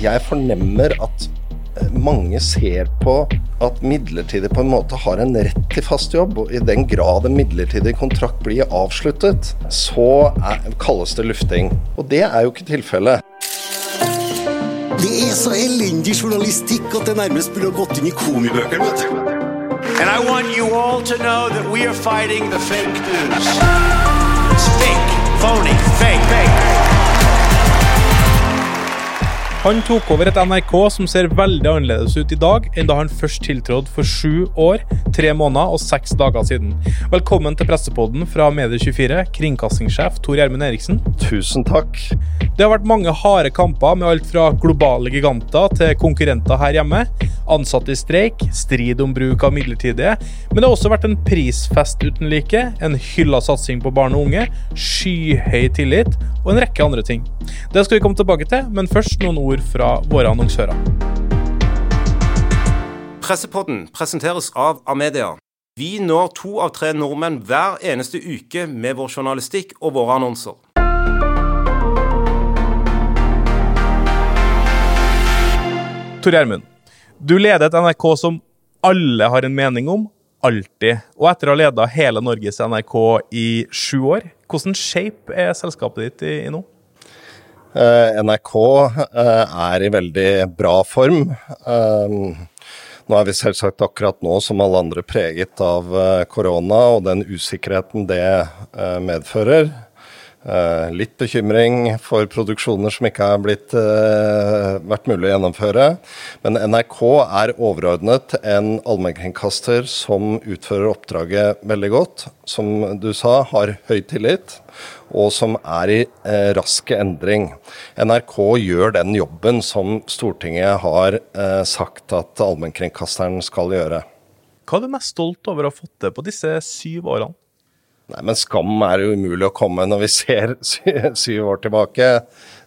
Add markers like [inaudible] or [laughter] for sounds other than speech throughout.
jeg fornemmer at eh, mange ser på at midlertidig på en måte har en rett til fast jobb. Og i den grad en midlertidig kontrakt blir avsluttet, så er, kalles det lufting. Og det er jo ikke tilfellet. Det er så elendig journalistikk at det nærmest burde ha gått inn i komibøkene. vet du. And I want you all to know that we are fighting the fake news. It's fake, phony, fake, fake. Han tok over et NRK som ser veldig annerledes ut i dag enn da han først tiltrådte for sju år, tre måneder og seks dager siden. Velkommen til pressepodden fra Medie24, kringkastingssjef Tor Gjermund Eriksen. Tusen takk. Det har vært mange harde kamper med alt fra globale giganter til konkurrenter her hjemme. Ansatte i streik, strid om bruk av midlertidige. Men det har også vært en prisfest uten like, en hylla satsing på barn og unge, skyhøy tillit og en rekke andre ting. Det skal vi komme tilbake til, men først noen ord fra våre annonsører. Pressepodden presenteres av Amedia. Vi når to av tre nordmenn hver eneste uke med vår journalistikk og våre annonser. Tor Gjermund, du leder et NRK som alle har en mening om, alltid. Og etter å ha leda hele Norges NRK i sju år, hvordan shape er selskapet ditt i, i nå? Eh, NRK eh, er i veldig bra form. Eh, nå er vi selvsagt akkurat nå, som alle andre, preget av korona og den usikkerheten det medfører. Eh, litt bekymring for produksjoner som ikke har blitt, eh, vært mulig å gjennomføre. Men NRK er overordnet en allmennkringkaster som utfører oppdraget veldig godt. Som du sa, har høy tillit, og som er i eh, rask endring. NRK gjør den jobben som Stortinget har sagt at allmennkringkasteren skal gjøre. Hva er du mest stolt over å ha fått til på disse syv årene? Nei, men skam er jo umulig å komme når vi ser [laughs] syv år tilbake.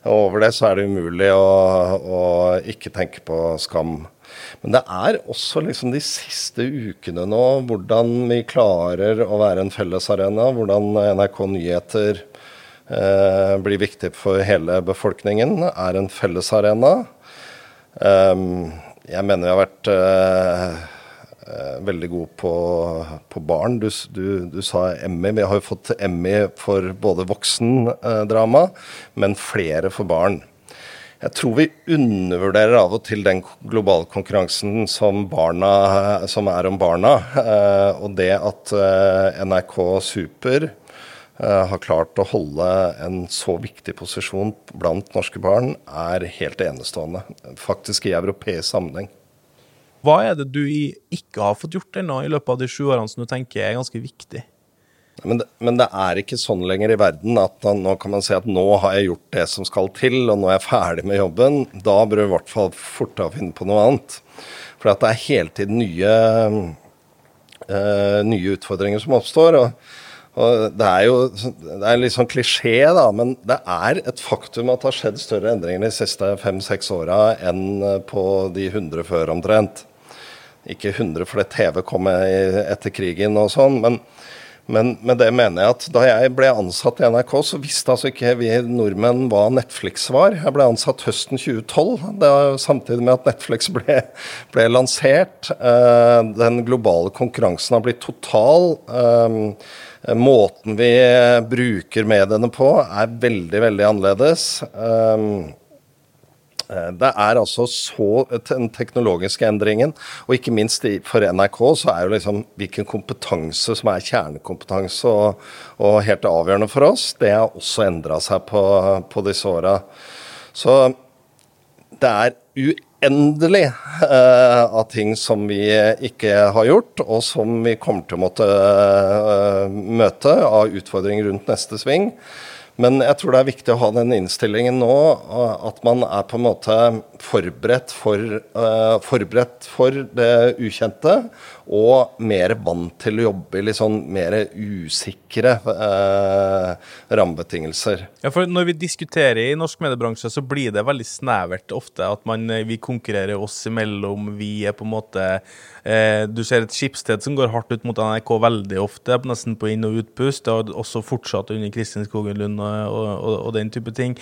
Over det så er det umulig å, å ikke tenke på skam. Men det er også liksom de siste ukene nå hvordan vi klarer å være en fellesarena. Hvordan NRK Nyheter eh, blir viktig for hele befolkningen, er en fellesarena. Um, jeg mener vi har vært eh, veldig god på, på barn. Du, du, du, sa Emmy. Vi har jo fått Emmy for både voksendrama, men flere for barn. Jeg tror vi undervurderer av og til den globale konkurransen som, barna, som er om barna. Eh, og det at eh, NRK Super eh, har klart å holde en så viktig posisjon blant norske barn, er helt enestående. Faktisk i europeisk sammenheng. Hva er det du ikke har fått gjort ennå i løpet av de sju årene som du tenker er ganske viktig? Men det, men det, er ikke sånn lenger i verden at nå kan man si at nå har jeg gjort det som skal til, og nå er jeg ferdig med jobben. Da bør du i hvert fall fortere finne på noe annet. For det er hele tiden nye, øh, nye utfordringer som oppstår. og, og Det er jo det er litt sånn klisjé, da, men det er et faktum at det har skjedd større endringer de siste fem-seks åra enn på de 100 før omtrent. Ikke 100 fordi TV kom etter krigen og sånn, men men med det mener jeg at da jeg ble ansatt i NRK, så visste altså ikke vi nordmenn hva Netflix var. Jeg ble ansatt høsten 2012, det var samtidig med at Netflix ble, ble lansert. Eh, den globale konkurransen har blitt total. Eh, måten vi bruker mediene på er veldig, veldig annerledes. Eh, det er altså så den teknologiske endringen, og ikke minst for NRK så er jo liksom hvilken kompetanse som er kjernekompetanse og, og helt avgjørende for oss, det har også endra seg på, på disse åra. Så det er uendelig uh, av ting som vi ikke har gjort, og som vi kommer til å måtte uh, møte av utfordringer rundt neste sving. Men jeg tror det er viktig å ha den innstillingen nå, at man er på en måte forberedt for, uh, forberedt for det ukjente, og mer vant til å jobbe i litt sånn mer usikre uh, rammebetingelser. Ja, for Når vi diskuterer i norsk mediebransje, så blir det veldig snevert ofte at man, eh, vi konkurrerer oss imellom. Vi er på en måte uh, Du ser et skipssted som går hardt ut mot NRK veldig ofte, nesten på inn- og utpust. Det har også fortsatt under Kristin Skogen Lund og, og, og, den type ting.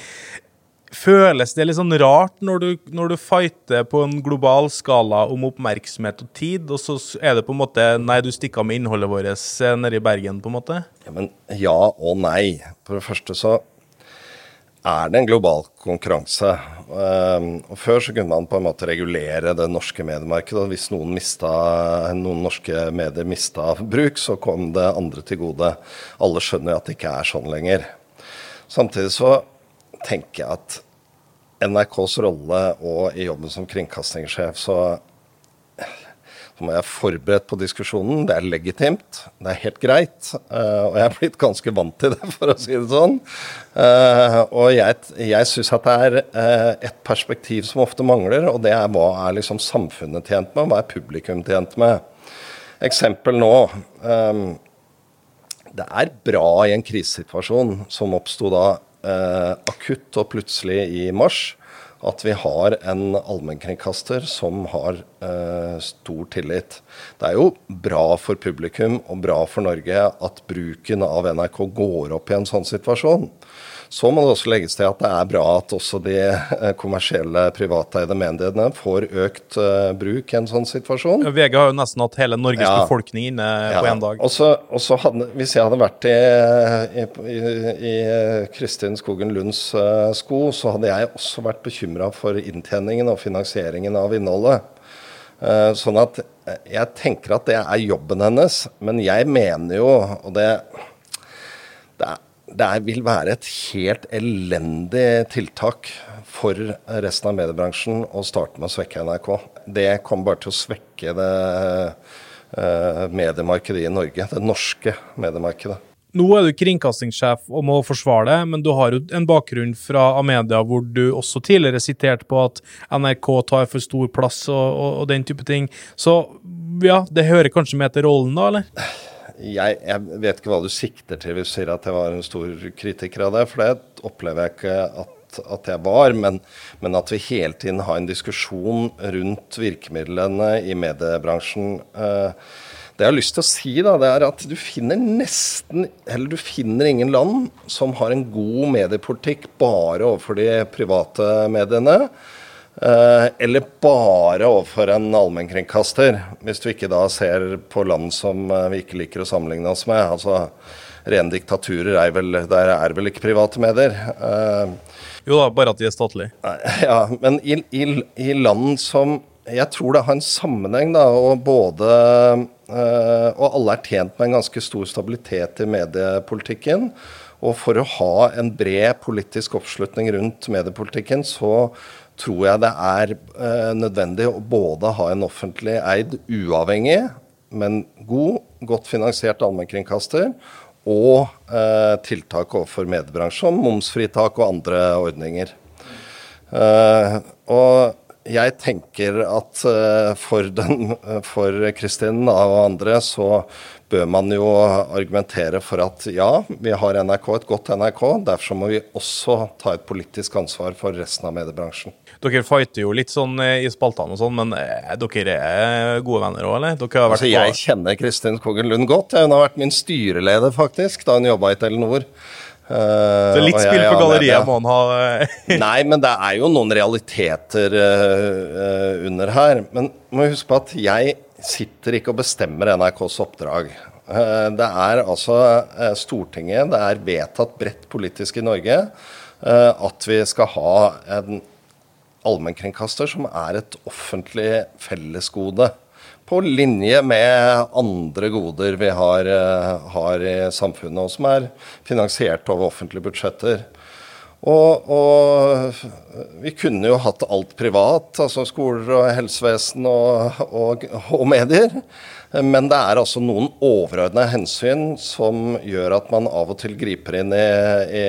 Føles det litt sånn rart når du, når du fighter på en global skala om oppmerksomhet og tid, og så er det på en måte Nei, du stikker av med innholdet vårt eh, nede i Bergen, på en måte? Ja, men ja og nei. For det første så er det en global konkurranse. Um, og Før så kunne man på en måte regulere det norske mediemarkedet. og Hvis noen, mista, noen norske medier mista bruk, så kom det andre til gode. Alle skjønner at det ikke er sånn lenger. Samtidig så tenker jeg at NRKs rolle og i jobben som kringkastingssjef, så så må jeg forberedt på diskusjonen. Det er legitimt, det er helt greit. Uh, og jeg er blitt ganske vant til det, [laughs] for å si det sånn. Uh, og jeg, jeg syns at det er uh, et perspektiv som ofte mangler, og det er hva er liksom samfunnet tjent med, hva er publikum tjent med. Eksempel nå. Um, det er bra i en krisesituasjon som oppsto da akutt og plutselig i mars at vi har en allmennkringkaster som har eh, stor tillit. Det er jo bra for publikum og bra for Norge at bruken av NRK går opp i en sånn situasjon. Så må det også legges til at det er bra at også de eh, kommersielle privateide mediene får økt uh, bruk i en sånn situasjon. VG har jo nesten hatt hele Norges ja. befolkning inne ja. på én dag. Og så hadde, Hvis jeg hadde vært i, i, i, i Kristin Skogen Lunds uh, sko, så hadde jeg også vært bekymra for inntjeningen og finansieringen av innholdet. Sånn at jeg tenker at det er jobben hennes, men jeg mener jo, og det, det er det vil være et helt elendig tiltak for resten av mediebransjen å starte med å svekke NRK. Det kommer bare til å svekke det uh, mediemarkedet i Norge, det norske mediemarkedet. Nå er du kringkastingssjef og må forsvare det, men du har jo en bakgrunn fra Amedia hvor du også tidligere siterte på at NRK tar for stor plass og, og, og den type ting. Så ja, det hører kanskje med til rollen da, eller? Jeg, jeg, vet ikke hva du sikter til hvis du sier at jeg var en stor kritiker av det. For det opplever jeg ikke at, at jeg var. Men, men, at vi hele tiden har en diskusjon rundt virkemidlene i mediebransjen. Eh, det jeg har lyst til å si, da, det er at du finner nesten Eller du finner ingen land som har en god mediepolitikk bare overfor de private mediene. Eh, eller bare overfor en allmennkringkaster, hvis du ikke da ser på land som eh, vi ikke liker å sammenligne oss med. Altså, Rene diktaturer er vel, der er vel ikke private medier. Uh, jo da, bare at de er statlige. [laughs] Ja, men i, i, i, land som Jeg tror det har en sammenheng, da, og både Og alle er tjent med en ganske stor stabilitet i mediepolitikken. Og for å ha en bred politisk oppslutning rundt mediepolitikken, så tror jeg det er eh, nødvendig å både ha en offentlig eid, uavhengig, men god, godt finansiert allmennkringkaster, og eh, tiltak overfor mediebransjen, som momsfritak og andre ordninger. Eh, og jeg tenker at uh, for, den, for Kristin og andre så bør man jo argumentere for at ja, vi har NRK, et godt NRK. Derfor må vi også ta et politisk ansvar for resten av mediebransjen. Dere fighter jo litt sånn eh, i spaltene og sånn, men eh, dere er gode venner òg, eller? altså, jeg kjenner Kristin Skogen Lund godt. Hun har vært min styreleder, faktisk, da hun jobba i Telenor. Uh, så litt spill på galleriet må han ha? [laughs] Nei, men det er jo noen realiteter uh, under her. Men må huske på at jeg sitter ikke og bestemmer NRKs oppdrag. Uh, det er altså Stortinget, det er vedtatt bredt politisk i Norge at vi skal ha en allmennkringkaster som er et offentlig fellesgode. På linje med andre goder vi har, eh, har i samfunnet, og som er finansiert over offentlige budsjetter. Og, og, vi kunne jo hatt alt privat, altså skoler og helsevesen og, og, og, medier. Men det er altså noen overordna hensyn som gjør at man av og til griper inn i, i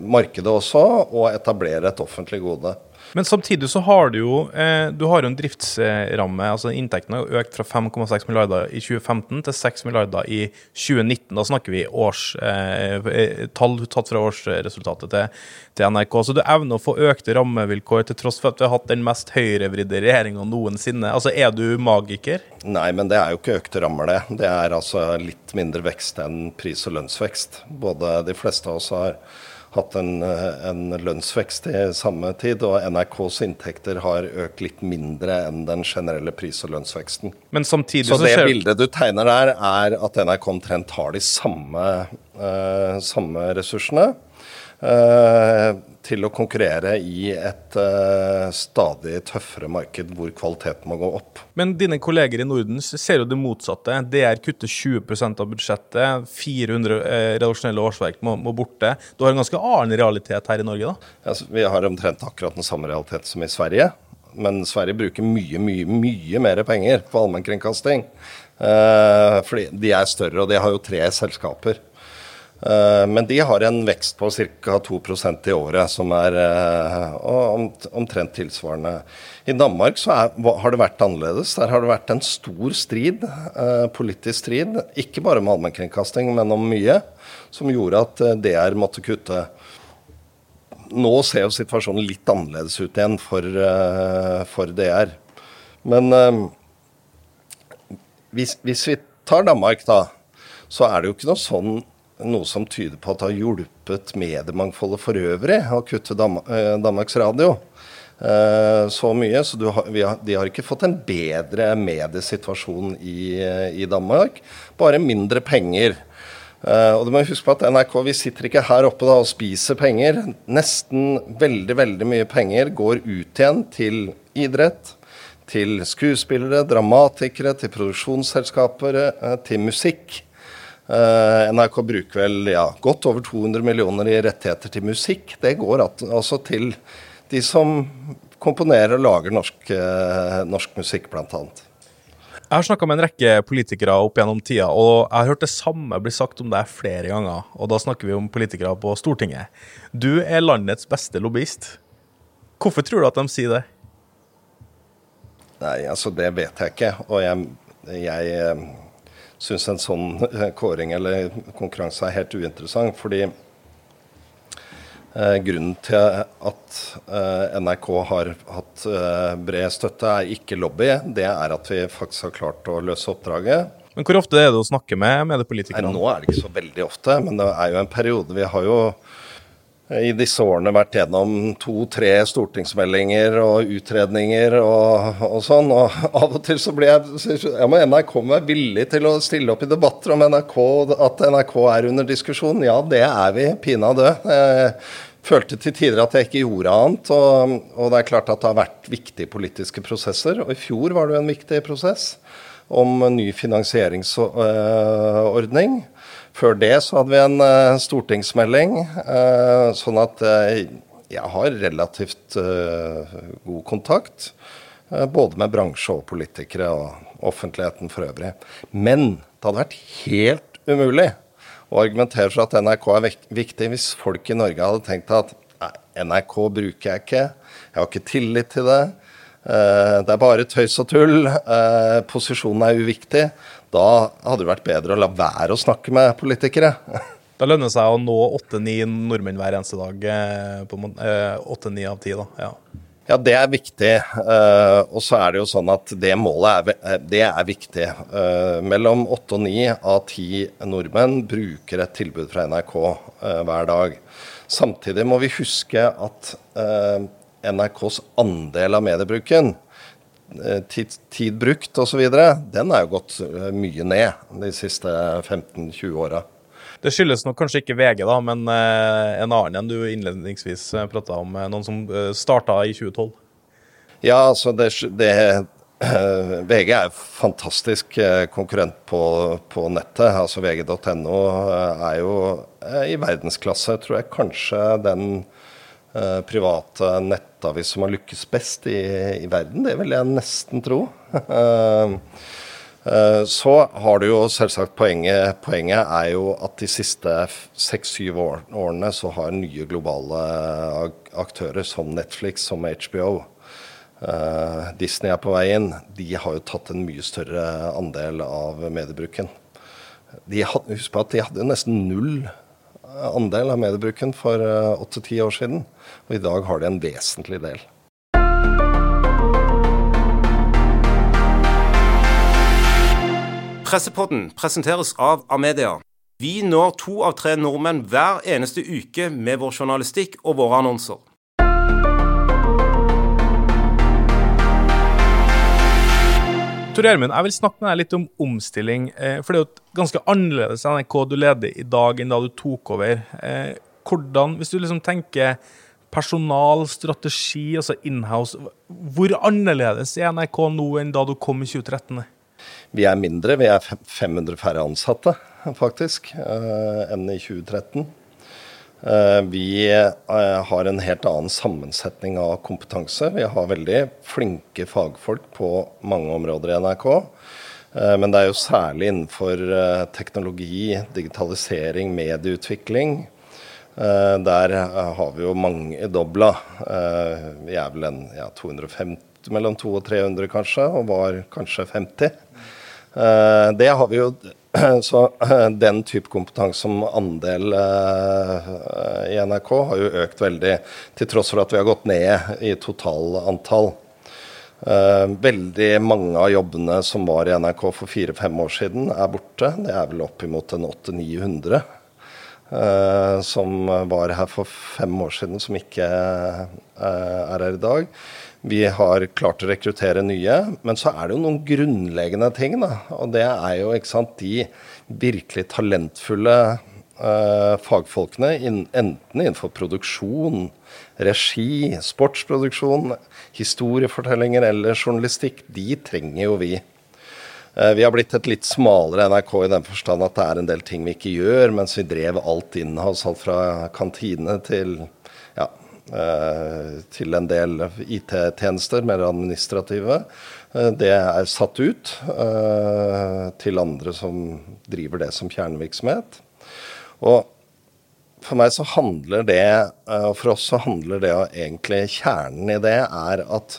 markedet også, og etablerer et offentlig gode. Men samtidig så har du jo eh, du har jo en driftsramme. altså Inntektene har økt fra 5,6 milliarder i 2015 til 6 milliarder i 2019. Da snakker vi års, eh, eh, tatt fra årsresultatet til, til, NRK. Så du evner å få økte rammevilkår til tross for at vi har hatt den mest høyrevridde regjeringa noensinne. Altså, Er du magiker? Nei, men det er jo ikke økte rammer, det. Det er altså litt mindre vekst enn pris- og lønnsvekst. Både de fleste av oss har hatt en, eh, en, lønnsvekst i samme tid, og NRKs inntekter har økt litt mindre enn den generelle pris- og lønnsveksten. Så, det ser... bildet du tegner der, er at NRK omtrent har de samme, uh, samme ressursene. Uh, til å konkurrere i et uh, stadig tøffere marked hvor kvaliteten må gå opp. Men dine kolleger i Norden ser jo det motsatte. DR kutter 20% av budsjettet. 400 eh, redaksjonelle årsverk må, må, borte. Du har en ganske annen realitet her i Norge, da? Altså, vi har omtrent akkurat den samme realitet som i Sverige. Men Sverige bruker mye, mye, mye mer penger på allmennkringkasting. Uh, fordi de er større, og de har jo tre selskaper. Eh, men de har en vekst på ca. 2% i året, som er eh, omtrent tilsvarende. I Danmark så er, har det vært annerledes. Der har det vært en stor strid, eh, politisk strid, ikke bare om allmennkringkasting, men om mye, som gjorde at DR måtte kutte. Nå ser jo situasjonen litt annerledes ut igjen for, for DR. Men hvis, hvis vi tar Danmark, da, så er det jo ikke noe sånn noe som tyder på at det har hjulpet mediemangfoldet for øvrig å kutte Dam eh, Danmarks Radio eh, så mye. Så har, har, de har ikke fått en bedre mediesituasjon i, i Danmark, bare mindre penger. Uh, og du må huske på at NRK vi sitter ikke her oppe da og spiser penger. Nesten veldig veldig mye penger går ut igjen til idrett, til skuespillere, dramatikere, til produksjonsselskaper, til musikk. Uh, NRK bruker vel ja, godt over 200 millioner i rettigheter til musikk. Det går altså til de som komponerer og lager norsk, uh, norsk musikk, bl.a. Jeg har snakka med en rekke politikere opp gjennom tida, og jeg har hørt det samme bli sagt om deg flere ganger. Og da snakker vi om politikere på Stortinget. Du er landets beste lobbyist. Hvorfor tror du at de sier det? Nei, altså det vet jeg ikke. Og jeg, jeg eh, syns en sånn eh, kåring eller konkurranse er helt uinteressant. Fordi eh, grunnen til at eh, NRK har hatt eh, bred støtte, er ikke lobby. Det er at vi faktisk har klart å løse oppdraget. Men hvor ofte er det å snakke med mediepolitikerne? Nå er det ikke så veldig ofte, men det er jo en periode. Vi har jo i disse årene vært gjennom to-tre stortingsmeldinger og utredninger og, og, sånn. Og [laughs] av og til så blir jeg ja, må NRK være villig til å stille opp i debatter om NRK, at NRK er under diskusjon. Ja, det er vi pinadø. Jeg følte til tider at jeg ikke gjorde annet. Og, og det er klart at det har vært viktige politiske prosesser. Og i fjor var det jo en viktig prosess om ny finansieringsordning. Før det så hadde vi en uh, stortingsmelding, uh, sånn at uh, jeg har relativt god kontakt. både med bransje og politikere og offentligheten for øvrig. Men det hadde vært helt umulig å argumentere for at NRK er viktig hvis folk i Norge hadde tenkt at nei, NRK bruker jeg ikke, jeg har ikke tillit til det. Det er bare tøys og tull. Posisjonen er uviktig. Da hadde det vært bedre å la være å snakke med politikere. [laughs] Da lønner det seg å nå åtte-ni nordmenn hver eneste dag. Eh, åtte-ni av ti, da. Ja. Ja, det er viktig. Uh, og så er det jo sånn at det målet er, eh, det er viktig. Mellom åtte og ni av ti nordmenn bruker et tilbud fra NRK hver dag. Samtidig må vi huske at NRKs andel av mediebruken Eh, tid, tid brukt osv., den er jo gått eh, mye ned de siste 15-20 åra. Det skyldes nok kanskje ikke VG, da, men eh, en annen enn du innledningsvis prata om. Noen som starta i 2012? Ja, altså det, det [clears throat] VG er fantastisk konkurrent på, på nettet. Altså VG.no er jo i verdensklasse, tror jeg kanskje den Eh, private nettavis som har lykkes best i, i, verden. Det vil jeg nesten tro. [laughs] Eh, eh, så har du jo selvsagt poenget. Poenget er jo at de siste seks-syv årene så har nye globale aktører som Netflix, som HBO, Disney er på vei inn. De har jo tatt en mye større andel av mediebruken. De hadde, husk på at de hadde nesten null andel av mediebruken for eh, åtte-ti år siden. Og i dag har de en vesentlig del. Pressepodden presenteres av Amedia. Vi når to av tre nordmenn hver eneste uke med vår journalistikk og våre annonser. Tor Gjermund, jeg vil snakke med deg litt om omstilling. Eh, for det er jo ganske annerledes NRK du leder i dag enn da du tok over. Eh, hvordan, Hvis du liksom tenker personal, strategi, altså inhouse, hvor annerledes er NRK nå enn da du kom i 2013? Vi er mindre. Vi er 500 færre ansatte, faktisk, eh, enn i 2013. Eh, vi eh, har en helt annen sammensetning av kompetanse. Vi har veldig flinke fagfolk på mange områder i NRK. Eh, men det er jo særlig innenfor teknologi, digitalisering, medieutvikling. Der har vi jo mange dobla. Vi er vel en ja, 250, mellom 200 og 300 kanskje, og var kanskje 50. Det har vi jo [clears throat] Så [clears throat] den type kompetanse som andel uh, i NRK har jo økt veldig, til tross for at vi har gått ned i totalantall. Uh, veldig mange av jobbene som var i NRK for fire-fem år siden, er borte. Det er vel oppimot en 800-900 uh, som var her for fem år siden, som ikke er her i dag. Vi har klart å rekruttere nye, men så er det jo noen grunnleggende ting. Da. Og det er jo ikke sant, de virkelig talentfulle eh, fagfolkene, in, enten innenfor produksjon, regi, sportsproduksjon, historiefortellinger eller journalistikk, de trenger jo vi. Uh, vi har blitt et litt smalere NRK i den forstand at det er en del ting vi ikke gjør, mens vi drev alt innhouse, alt fra kantine til Eh, til en del IT-tjenester, mer administrative. Eh, det er satt ut eh, til andre som driver det som kjernevirksomhet. Og for meg så handler det, og for oss så handler det egentlig kjernen i det, er at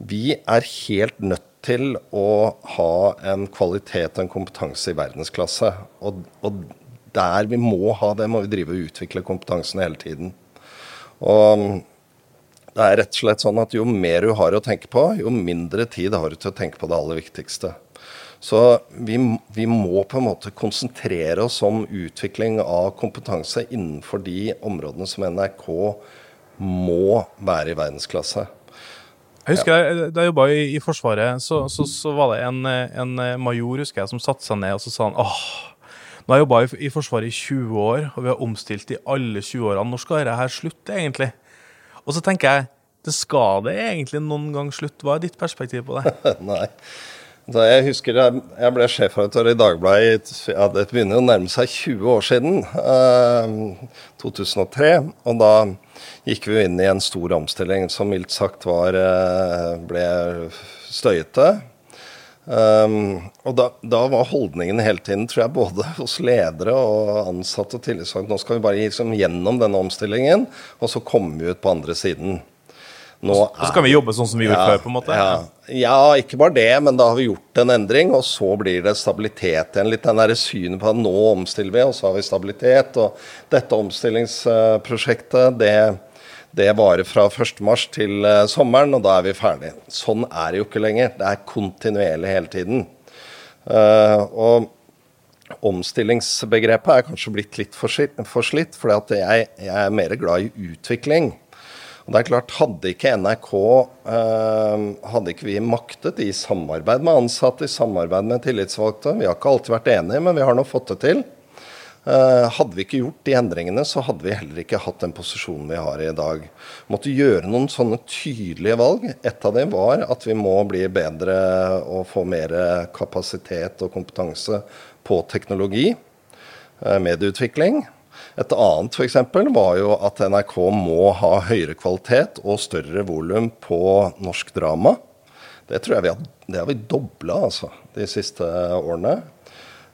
vi er helt nødt til å ha en kvalitet og en kompetanse i verdensklasse. Og, og der vi må ha det, må vi drive og utvikle kompetansen hele tiden. Og det er rett og slett sånn at jo mer du har å tenke på, jo mindre tid har du til å tenke på det aller viktigste. Så vi, vi, må på en måte konsentrere oss om utvikling av kompetanse innenfor de områdene som NRK må være i verdensklasse. Jeg husker ja. Da jeg jobba i, i, Forsvaret, så, så, så, var det en, en major husker jeg, som satte seg ned og så sa han, åh, nå har jeg jobba i, Forsvaret i 20 år, og vi har omstilt i alle 20 årene. Når skal dette her slutte, egentlig? Og så tenker jeg, det skal det egentlig noen gang slutte? Hva er ditt perspektiv på det? [laughs] Nei. Da jeg husker jeg ble sjefredaktør i Dagbladet ja, Det begynner å nærme seg 20 år siden. Eh, 2003. Og da gikk vi inn i en stor omstilling som mildt sagt var, eh, ble støyete. Um, og da, da, var holdningen hele tiden, tror jeg, både hos ledere og ansatte og tillitsvalgte Nå skal vi bare liksom gjennom denne omstillingen, og så kommer vi ut på andre siden. Nå og så kan vi jobbe sånn som vi gjorde før? på en måte? Ja. ja. ikke bare det, men da har vi gjort en endring, og så blir det stabilitet igjen. Litt den derre synet på at nå omstiller vi, og så har vi stabilitet. Og dette omstillingsprosjektet, det det varer fra 1.3 til uh, sommeren, og da er vi ferdige. Sånn er det jo ikke lenger. Det er kontinuerlig hele tiden. Uh, og omstillingsbegrepet er kanskje blitt litt forslitt, for jeg, jeg, er mer glad i utvikling. Og det er klart, Hadde ikke NRK uh, hadde ikke vi maktet i samarbeid med ansatte, i samarbeid med tillitsvalgte Vi har ikke alltid vært enige, men vi har nå fått det til. Eh, hadde vi ikke gjort de endringene, så hadde vi heller ikke hatt den posisjonen vi har i dag. Måtte gjøre noen sånne tydelige valg. Et av dem var at vi må bli bedre og få mer kapasitet og kompetanse på teknologi, eh, medieutvikling. Et annet f.eks. var jo at NRK må ha høyere kvalitet og større volum på norsk drama. Det tror jeg vi har, det har dobla altså, de siste årene.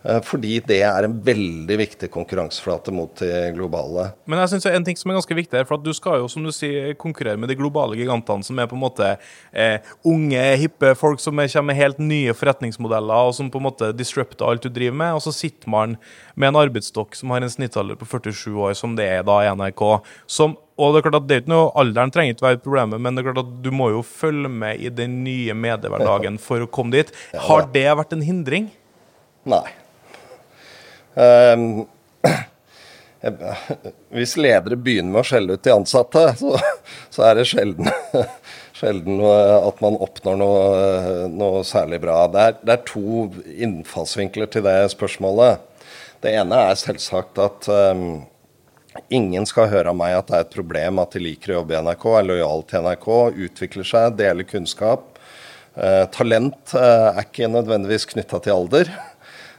Eh, fordi det er en veldig viktig konkurranseflate mot de globale. Men jeg synes en ting som er ganske viktig her, for at du skal jo som du sier, konkurrere med de globale gigantene, som er på en måte eh, unge, hippe folk som kommer med helt nye forretningsmodeller, og som på en måte disrupter alt du driver med. Og så sitter man med en arbeidsstokk som har en snittalder på 47 år, som det er da i NRK. som og det er klart at det er ikke noe, Alderen trenger ikke være problemet, men det er klart at du må jo følge med i den nye mediehverdagen [laughs] for å komme dit. Har det vært en hindring? Nei. Um, [clears throat] hvis ledere begynner med å skjelle ut de ansatte, så, så er det sjelden, [laughs] sjelden at man oppnår noe, noe særlig bra. Det er, det er, to innfallsvinkler til det spørsmålet. Det ene er selvsagt at um, ingen skal høre av meg at det er et problem at de liker å jobbe i NRK, er lojale til NRK, utvikler seg, deler kunnskap. Uh, talent uh, er ikke nødvendigvis knytta til alder.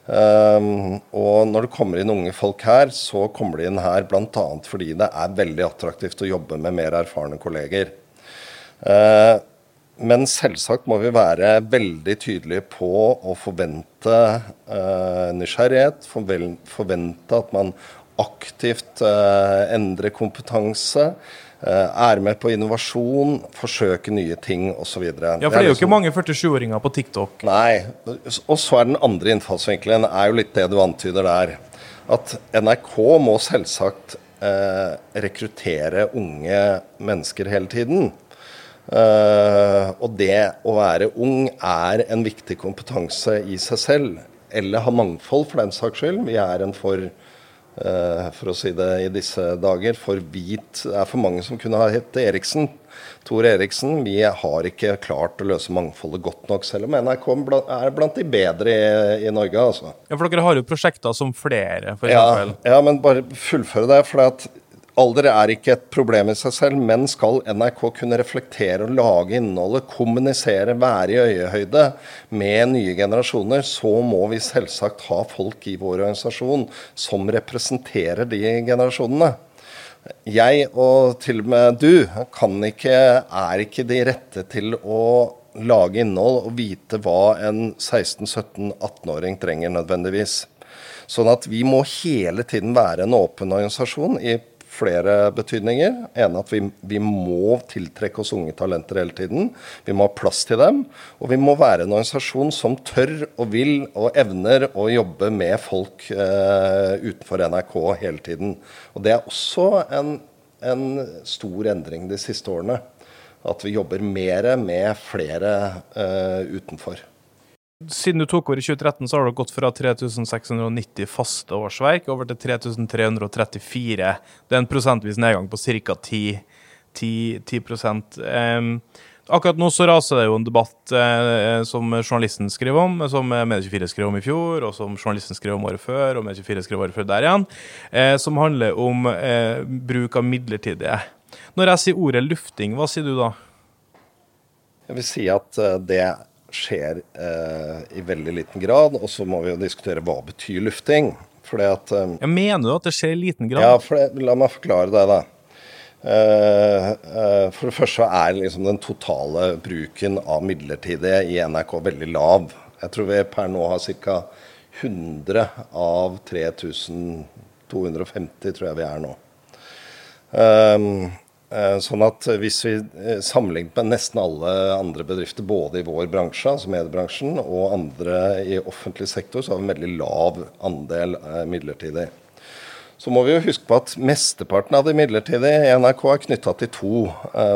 Um, og når det kommer inn unge folk her, så kommer de inn her bl.a. fordi det er veldig attraktivt å jobbe med mer erfarne kolleger. Uh, men selvsagt må vi være veldig tydelige på å forvente uh, nysgjerrighet, forvente at man aktivt uh, endrer kompetanse. Eh, er med på innovasjon, forsøker nye ting osv. Ja, for det er jo liksom... ikke mange 47-åringer på TikTok. Nei. Og så er den andre innfallsvinkelen er jo litt det du antyder der. At NRK må selvsagt eh, rekruttere unge mennesker hele tiden. Eh, og det å være ung er en viktig kompetanse i seg selv. Eller ha mangfold, for den saks skyld. Vi er en for for å si det i disse dager. For hvit er for mange som kunne ha hett Eriksen. Tor Eriksen. Vi har ikke klart å løse mangfoldet godt nok, selv om NRK er blant de bedre i, i Norge. altså. Ja, For dere har jo prosjekter som flere, f.eks. Ja, ja, men bare fullføre det. for at Alder er ikke et problem i seg selv, men skal NRK kunne reflektere og lage innholdet, kommunisere, være i øyehøyde med nye generasjoner, så må vi selvsagt ha folk i vår organisasjon som representerer de generasjonene. Jeg og til og med du ikke, er ikke de rette til å lage innhold og vite hva en 16-17-18-åring trenger nødvendigvis. Sånn at vi må hele tiden være en åpen organisasjon i flere betydninger. ene at vi, vi, må tiltrekke oss unge talenter hele tiden. Vi må ha plass til dem. Og vi må være en organisasjon som tør og vil og evner å jobbe med folk eh, utenfor NRK hele tiden. Og det er også en, en stor endring de siste årene. At vi jobber mer med flere eh, utenfor. Siden du tok over i 2013, så har det gått fra 3690 faste årsverk over til 3334. Det er en prosentvis nedgang på ca. 10, 10, 10 um, Akkurat nå så raser det jo en debatt eh, som journalisten skrev om, som Medie24 skrev om i fjor, og som journalisten skrev om året før, og Medie24 skrev året før der igjen, eh, som handler om eh, bruk av midlertidige. Når jeg sier ordet lufting, hva sier du da? Jeg vil si at eh, det skjer eh, i veldig liten grad. Og så må vi jo diskutere hva betyr lufting. Fordi at eh, Jeg mener du at det skjer i liten grad? Ja, for det, la meg forklare det, da. Uh, uh, for det første er liksom den totale bruken av midlertidige i NRK veldig lav. Jeg tror vi per nå har ca. 100 av 3250, tror jeg vi er nå. Um, Eh, sånn at hvis vi eh, sammenlignet med nesten alle andre bedrifter, både i vår bransje, altså mediebransjen, og andre i offentlig sektor, så har vi en veldig lav andel eh, midlertidig. Så må vi jo huske på at mesteparten av de midlertidige i NRK er knytta til to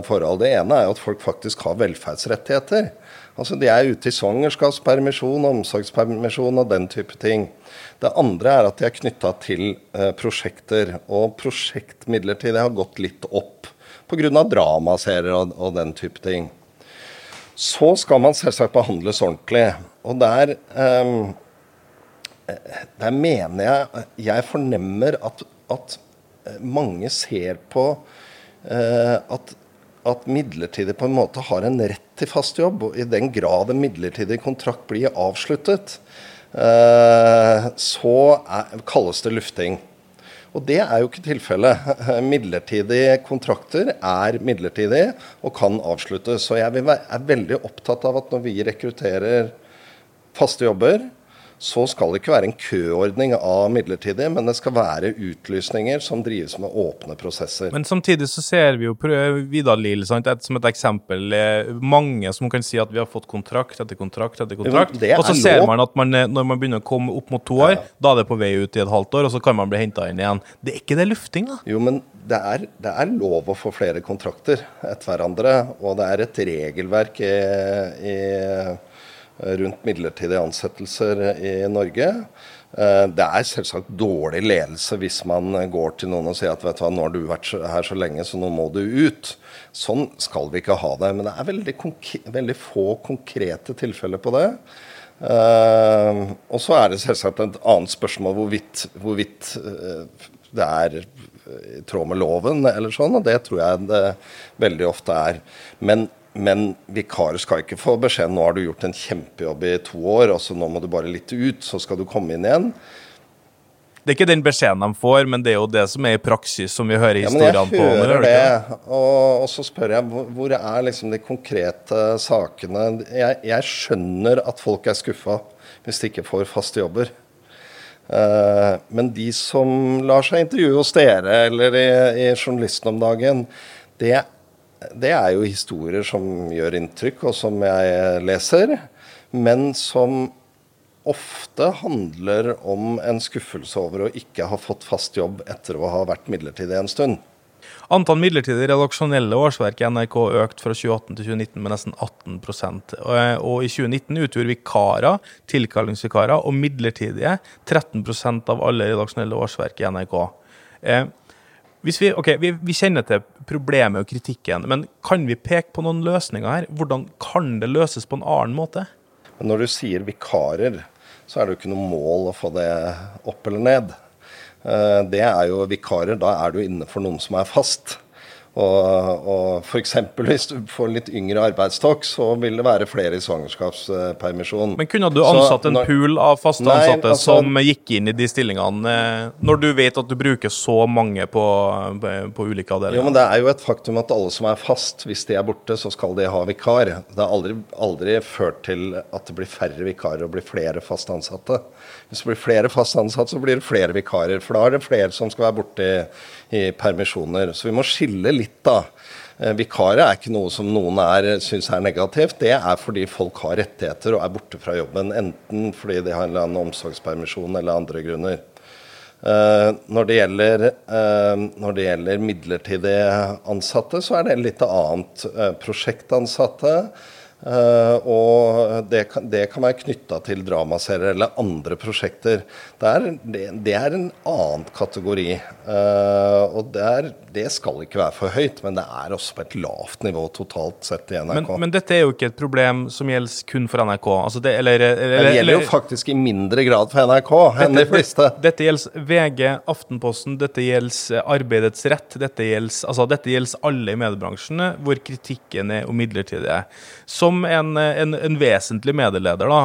forhold. Det ene er jo at folk faktisk har velferdsrettigheter. Altså De er ute i svangerskapspermisjon, omsorgspermisjon og den type ting. Det andre er at de er knytta til prosjekter. Og prosjektmidlertidig har gått litt opp pga. dramaserier og, og den type ting. Så skal man selvsagt behandles ordentlig. Og der, um, der mener jeg Jeg fornemmer at, at mange ser på uh, at, at midlertidig på en måte har en rett til fast jobb. Og i den grad en midlertidig kontrakt blir avsluttet, uh, så er, kalles det lufting. Og det er jo ikke tilfellet. [laughs] Midlertidige kontrakter er midlertidige og kan avsluttes. Så jeg er veldig opptatt av at når vi rekrutterer faste jobber, så skal det ikke være en køordning av midlertidig, men det skal være utlysninger som drives med åpne prosesser. Men samtidig så ser vi jo Vidar Lill som et eksempel. Mange som kan si at vi har fått kontrakt etter kontrakt etter kontrakt. og så ser man at man, eh, når man begynner å komme opp mot to år, ja. da er det på vei ut i et halvt år, og så kan man bli henta inn igjen. Det er ikke det lufting, da? Jo, men det er, det er lov å få flere kontrakter etter hverandre, og det er et regelverk i, i rundt midlertidige ansettelser i Norge. Eh, Det er selvsagt dårlig ledelse hvis man går til noen og sier at vet du hva, nå har du vært her så lenge, så nå må du ut. Sånn skal vi ikke ha det. Men det er veldig, veldig få konkrete tilfeller på det. Uh, og så er det selvsagt et annet spørsmål hvorvidt, hvorvidt uh, det er i tråd med loven eller sånn, og det tror jeg det veldig ofte er. Men, men vikarer skal ikke få beskjed nå har du gjort en kjempejobb i to år, og så nå må du bare litt ut, så skal du komme inn igjen. Det er ikke den beskjeden de får, men det er jo det som er i praksis, som vi hører historiene Ja, men jeg på. hører er det og, og så spør jeg hvor, hvor er liksom de konkrete sakene. Jeg, jeg skjønner at folk er skuffa hvis de ikke får faste jobber. Uh, men de som lar seg intervjue hos dere eller i, i Journalisten om dagen, det, det er jo historier som gjør inntrykk, og som jeg leser, men som ofte handler om en skuffelse over å ikke ha fått fast jobb etter å ha vært midlertidig en stund. Antall midlertidige redaksjonelle årsverk i NRK økte fra 2018 til 2019 med nesten 18 og, og i 2019 utgjorde vikarer, tilkallingsvikarer og midlertidige 13% av alle redaksjonelle årsverk i NRK. Hvis vi, ok, vi, vi kjenner til problemet og kritikken, men kan vi peke på noen løsninger her? Hvordan kan det løses på en annen måte? Når du sier vikarer, så er det jo ikke noe mål å få det opp eller ned. Eh, Det er jo vikarer, da er du inne for noen som er fast. Og, og f.eks. hvis du får litt yngre arbeidstokk, så vil det være flere i svangerskapspermisjon. Men kunne du Så ansatt en pool av faste Nei, ansatte altså- som gikk inn i de stillingene, eh, når du vet at du bruker så mange på, på, på ulike Jo, men Det er jo et faktum at alle som er fast, hvis de er borte, så skal de ha vikar. Det har aldri, aldri ført til at det blir færre vikarer og blir flere fast ansatte. Hvis det blir flere fast ansatte, så blir det flere vikarer. For da er det flere som skal være borte i, i permisjoner. Så vi må skille litt, da. Eh, Vikarer er ikke noe som noen er, syns er negativt. Det er fordi folk har rettigheter og er borte fra jobben. Enten fordi de har en eller annen omsorgspermisjon eller andre grunner. Eh, når, det gjelder, eh, når det gjelder midlertidige ansatte, så er det litt annet. Prosjektansatte. Eh, og det kan, det kan være knytta til dramaserier eller andre prosjekter. Det er, det, det er en annen kategori. Uh, og det, er, det skal ikke være for høyt, men det er også på et lavt nivå totalt sett i NRK. Men, men dette er jo ikke et problem som gjelder kun for NRK. Altså det, eller, eller, det gjelder jo faktisk i mindre grad for NRK enn de fleste. [laughs] Dette gjelder VG, Aftenposten, dette gjelder Arbeidets rett, dette gjelder, altså dette gjelder alle i mediebransjen hvor kritikken er om midlertidige. Som en, en, en vesentlig medieleder, da.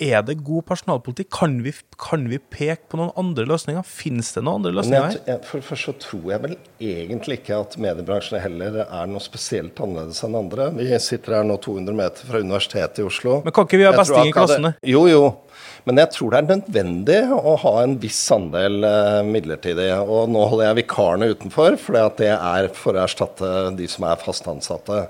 Er det god personalpolitikk? Kan vi, kan vi peke på noen andre løsninger? Fins det noen andre løsninger her? for det første så tror jeg vel egentlig ikke at mediebransjen heller er noe spesielt annerledes enn andre. Vi sitter her nå 200 meter fra Universitetet i Oslo. Men kan ikke vi ha besting i klassene? Jo, jo. Men jeg tror det er nødvendig å ha en viss andel eh, midlertidige. Og nå holder jeg vikarene utenfor, for det er for å erstatte de som er fast ansatte.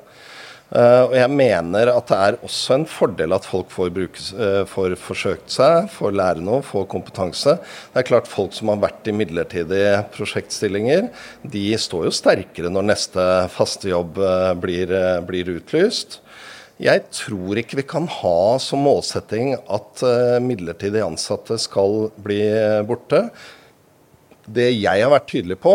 Eh, og jeg mener at det er også en fordel at folk får, bruke, eh, får forsøkt seg, får lære noe, får kompetanse. Det er klart Folk som har vært i midlertidige prosjektstillinger, de står jo sterkere når neste faste jobb eh, blir, blir utlyst. Jeg tror ikke vi kan ha som målsetting at midlertidig ansatte skal bli borte. Det jeg har vært tydelig på,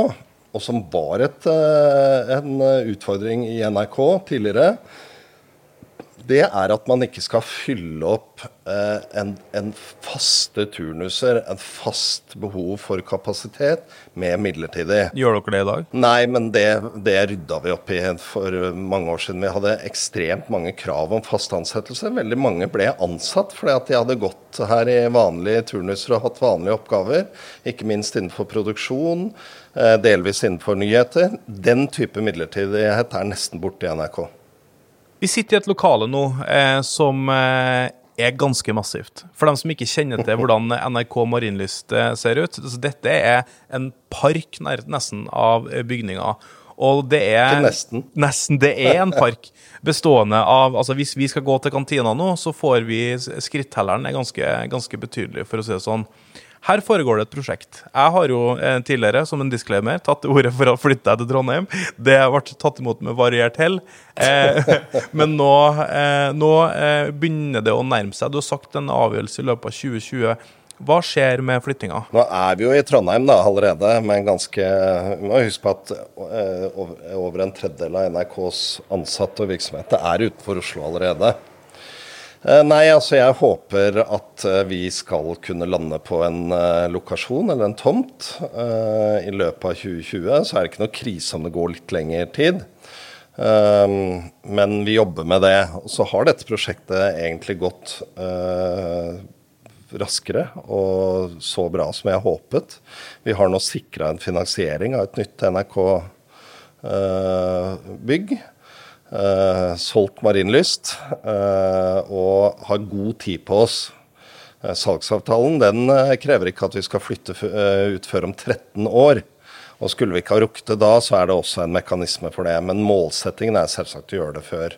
og som var et, eh, en eh, utfordring i NRK tidligere, det er at man ikke skal fylle opp eh, en, en faste turnuser, en fast behov for kapasitet, med midlertidig. Gjør dere det i dag? Nei, men det, det rydda vi opp i for mange år siden. Vi hadde ekstremt mange krav om fast ansettelse. Veldig mange ble ansatt fordi at de hadde gått her i vanlige turnuser og hatt vanlige oppgaver. Ikke minst innenfor produksjon, eh, delvis innenfor nyheter. Den type midlertidighet er nesten borte i NRK. Vi sitter i et lokale nå eh, som eh, er ganske massivt. For dem som ikke kjenner til hvordan NRK Marienlyst eh, ser ut. Så dette er en park nesten av bygninga. bygninger. Og det er nesten. Nesten. Det er en park bestående av altså Hvis vi skal gå til kantina nå, så får vi Skrittelleren er ganske, ganske betydelig, for å si det sånn. Her foregår det et prosjekt. Jeg har jo eh, tidligere, som en disclaimer, tatt til orde for å flytte deg til Trondheim. Det ble tatt imot med variert hell. Eh, [laughs] men nå, eh, nå eh, begynner det å nærme seg. Du har sagt en avgjørelse i løpet av 2020. Hva skjer med flyttinga? Nå er vi jo i Trondheim da allerede, men ganske Vi må huske på at eh, over- en tredjedel av NRKs ansatte og virksomheter er utenfor Oslo allerede. Eh, Nei, altså jeg håper at eh, vi skal kunne lande på en eh, lokasjon eller en tomt i løpet av 2020. Så er det ikke noe krise om det går litt lengre tid. Men vi jobber med det. Og så har dette prosjektet egentlig gått raskere og så bra som jeg håpet. Vi har nå sikra en finansiering av et nytt NRK-bygg. Eh, solgt Marienlyst eh, og har god tid på oss. Eh, salgsavtalen den krever ikke at vi skal flytte ut før om 13 år. Og skulle vi ikke ha rukket det da, så er det også en mekanisme for det. Men målsettingen er selvsagt å gjøre det før.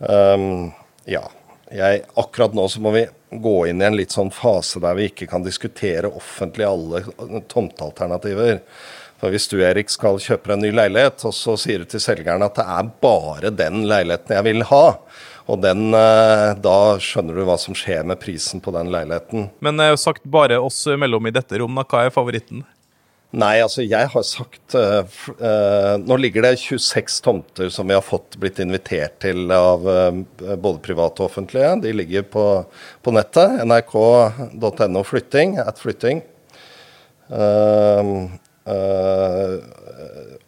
Um, ja. Jeg, akkurat nå så må vi gå inn i en litt sånn fase der vi ikke kan diskutere offentlig alle tomtealternativer. For Hvis du Erik, skal kjøpe en ny leilighet, og så sier du til selgeren at det er bare den leiligheten jeg vil ha, og den, eh, da skjønner du hva som skjer med prisen på den leiligheten. Men eh, sagt bare oss mellom i dette rom, hva er favoritten? Nei, altså jeg har sagt uh, eh, Nå ligger det 26 tomter som vi har fått blitt invitert til av uh, både private og offentlige. De ligger på, på nettet. nrk.no flytting, at flytting. Eh,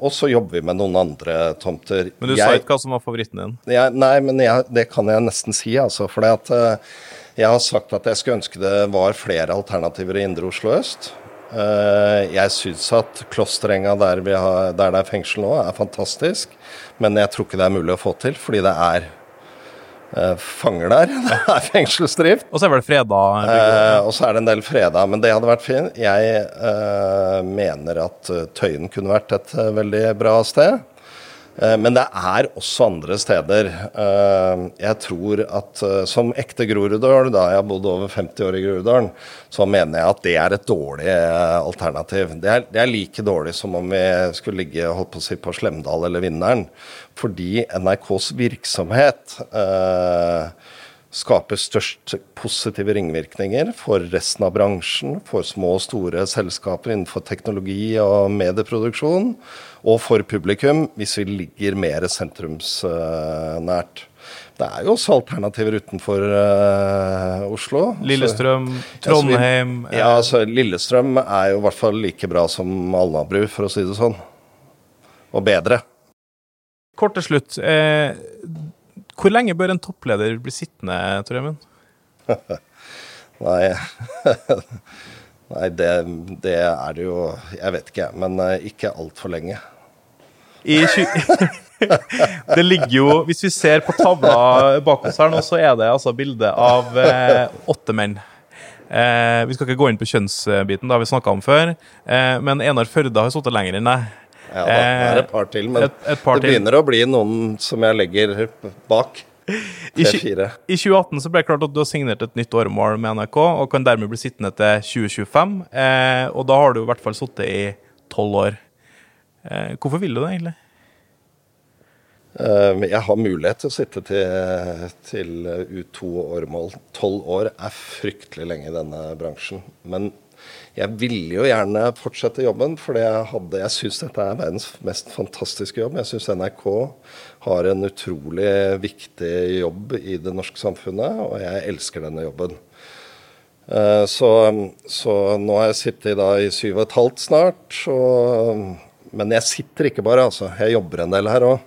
og så jobber vi med noen andre tomter. Men du sa ikke hva som var favoritten din. Jeg, nei, men jeg, det kan jeg nesten si, altså. For at, eh, jeg har sagt at jeg skulle ønske det var flere alternativer i Indre Oslo øst. Uh, jeg syns at Klosterenga, der, vi har, der det er fengsel nå, er fantastisk. Men jeg tror ikke det er mulig å få til, fordi det er fanger der. [laughs] Det er fengselsdrift. Og så er vel freda Eh, og så er det en del freda, men det hadde vært fint. Jeg eh, mener at eh, Tøyen kunne vært et eh, veldig bra sted. Eh, men det er også andre steder. Eh, jeg tror at eh, som ekte Groruddøl, da jeg har bodd over 50 år i Groruddalen, så mener jeg at det er et dårlig eh, alternativ. Det er, det er like dårlig som om vi skulle ligge holdt på å si, på Slemdal eller Vinneren. Fordi NRKs virksomhet eh, skaper størst positive ringvirkninger for resten av bransjen, for små og store selskaper innenfor teknologi og medieproduksjon, og for publikum hvis vi ligger mer sentrumsnært. Det er jo også alternativer utenfor uh, Oslo. Lillestrøm, Så- så Trondheim eh, Ja, altså Lillestrøm er jo i hvert fall like bra som Alnabru, for å si det sånn. Og bedre. Kort til slutt. Eh, hvor lenge bør en toppleder bli sittende, Tor Emund? [laughs] Nei, [laughs] Nei det, det er det jo Jeg vet ikke, men eh, ikke altfor lenge. I 20... [laughs] det ligger jo Hvis vi ser på tavla bak oss her nå, så er det altså bilde av eh, åtte menn. Eh, vi skal ikke gå inn på kjønnsbiten, det har vi snakka om før. Eh, men Enar Førde har sittet lenger enn deg. Ja, da, det er et par til, men et- et par det til. begynner å bli noen som jeg legger bak. I. I 2018 så ble det klart at du har signert et nytt åremål med NRK, og kan dermed bli sittende til 2025. Eh, og da har du i hvert fall sittet i tolv år. Eh, hvorfor vil du det, egentlig? Eh, Jeg har mulighet til å sitte til, til U2-åremål. Tolv år er fryktelig lenge i denne bransjen. Men jeg ville jo gjerne fortsette jobben, for jeg, hadde- jeg syns dette er verdens mest fantastiske jobb. Jeg syns NRK har en utrolig viktig jobb i det norske samfunnet, og jeg elsker denne jobben. Eh, Så, så nå har jeg sittet da i syv og et halvt snart. Og, men jeg sitter ikke bare, altså. Jeg jobber en del her òg.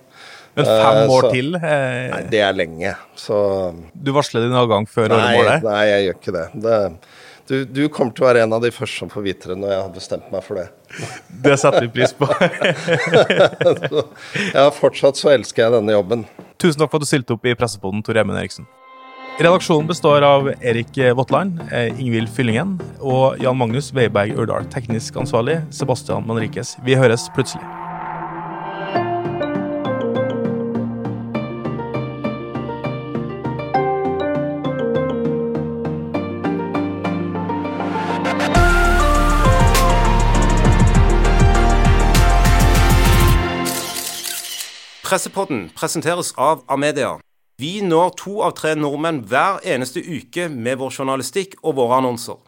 Men fem Eh, år så- til? Eh, Nei, det er lenge. Så du varsler din avgang før nei, åremålet? nei, jeg gjør ikke det. det du, du kommer til å være en av de første som får vite det når jeg har bestemt meg for det. Det setter vi pris på. [laughs] Ja, fortsatt så elsker jeg denne jobben. Tusen takk for at du stilte opp i Pressepoden, Tor Emund Eriksen. Redaksjonen består av Erik Våtland, eh, Ingvild Fyllingen og Jan Magnus Weiberg Ørdal. Teknisk ansvarlig Sebastian Manrikes. Vi høres plutselig. Pressepodden presenteres av Amedia. Vi når to av tre nordmenn hver eneste uke med vår journalistikk og våre annonser.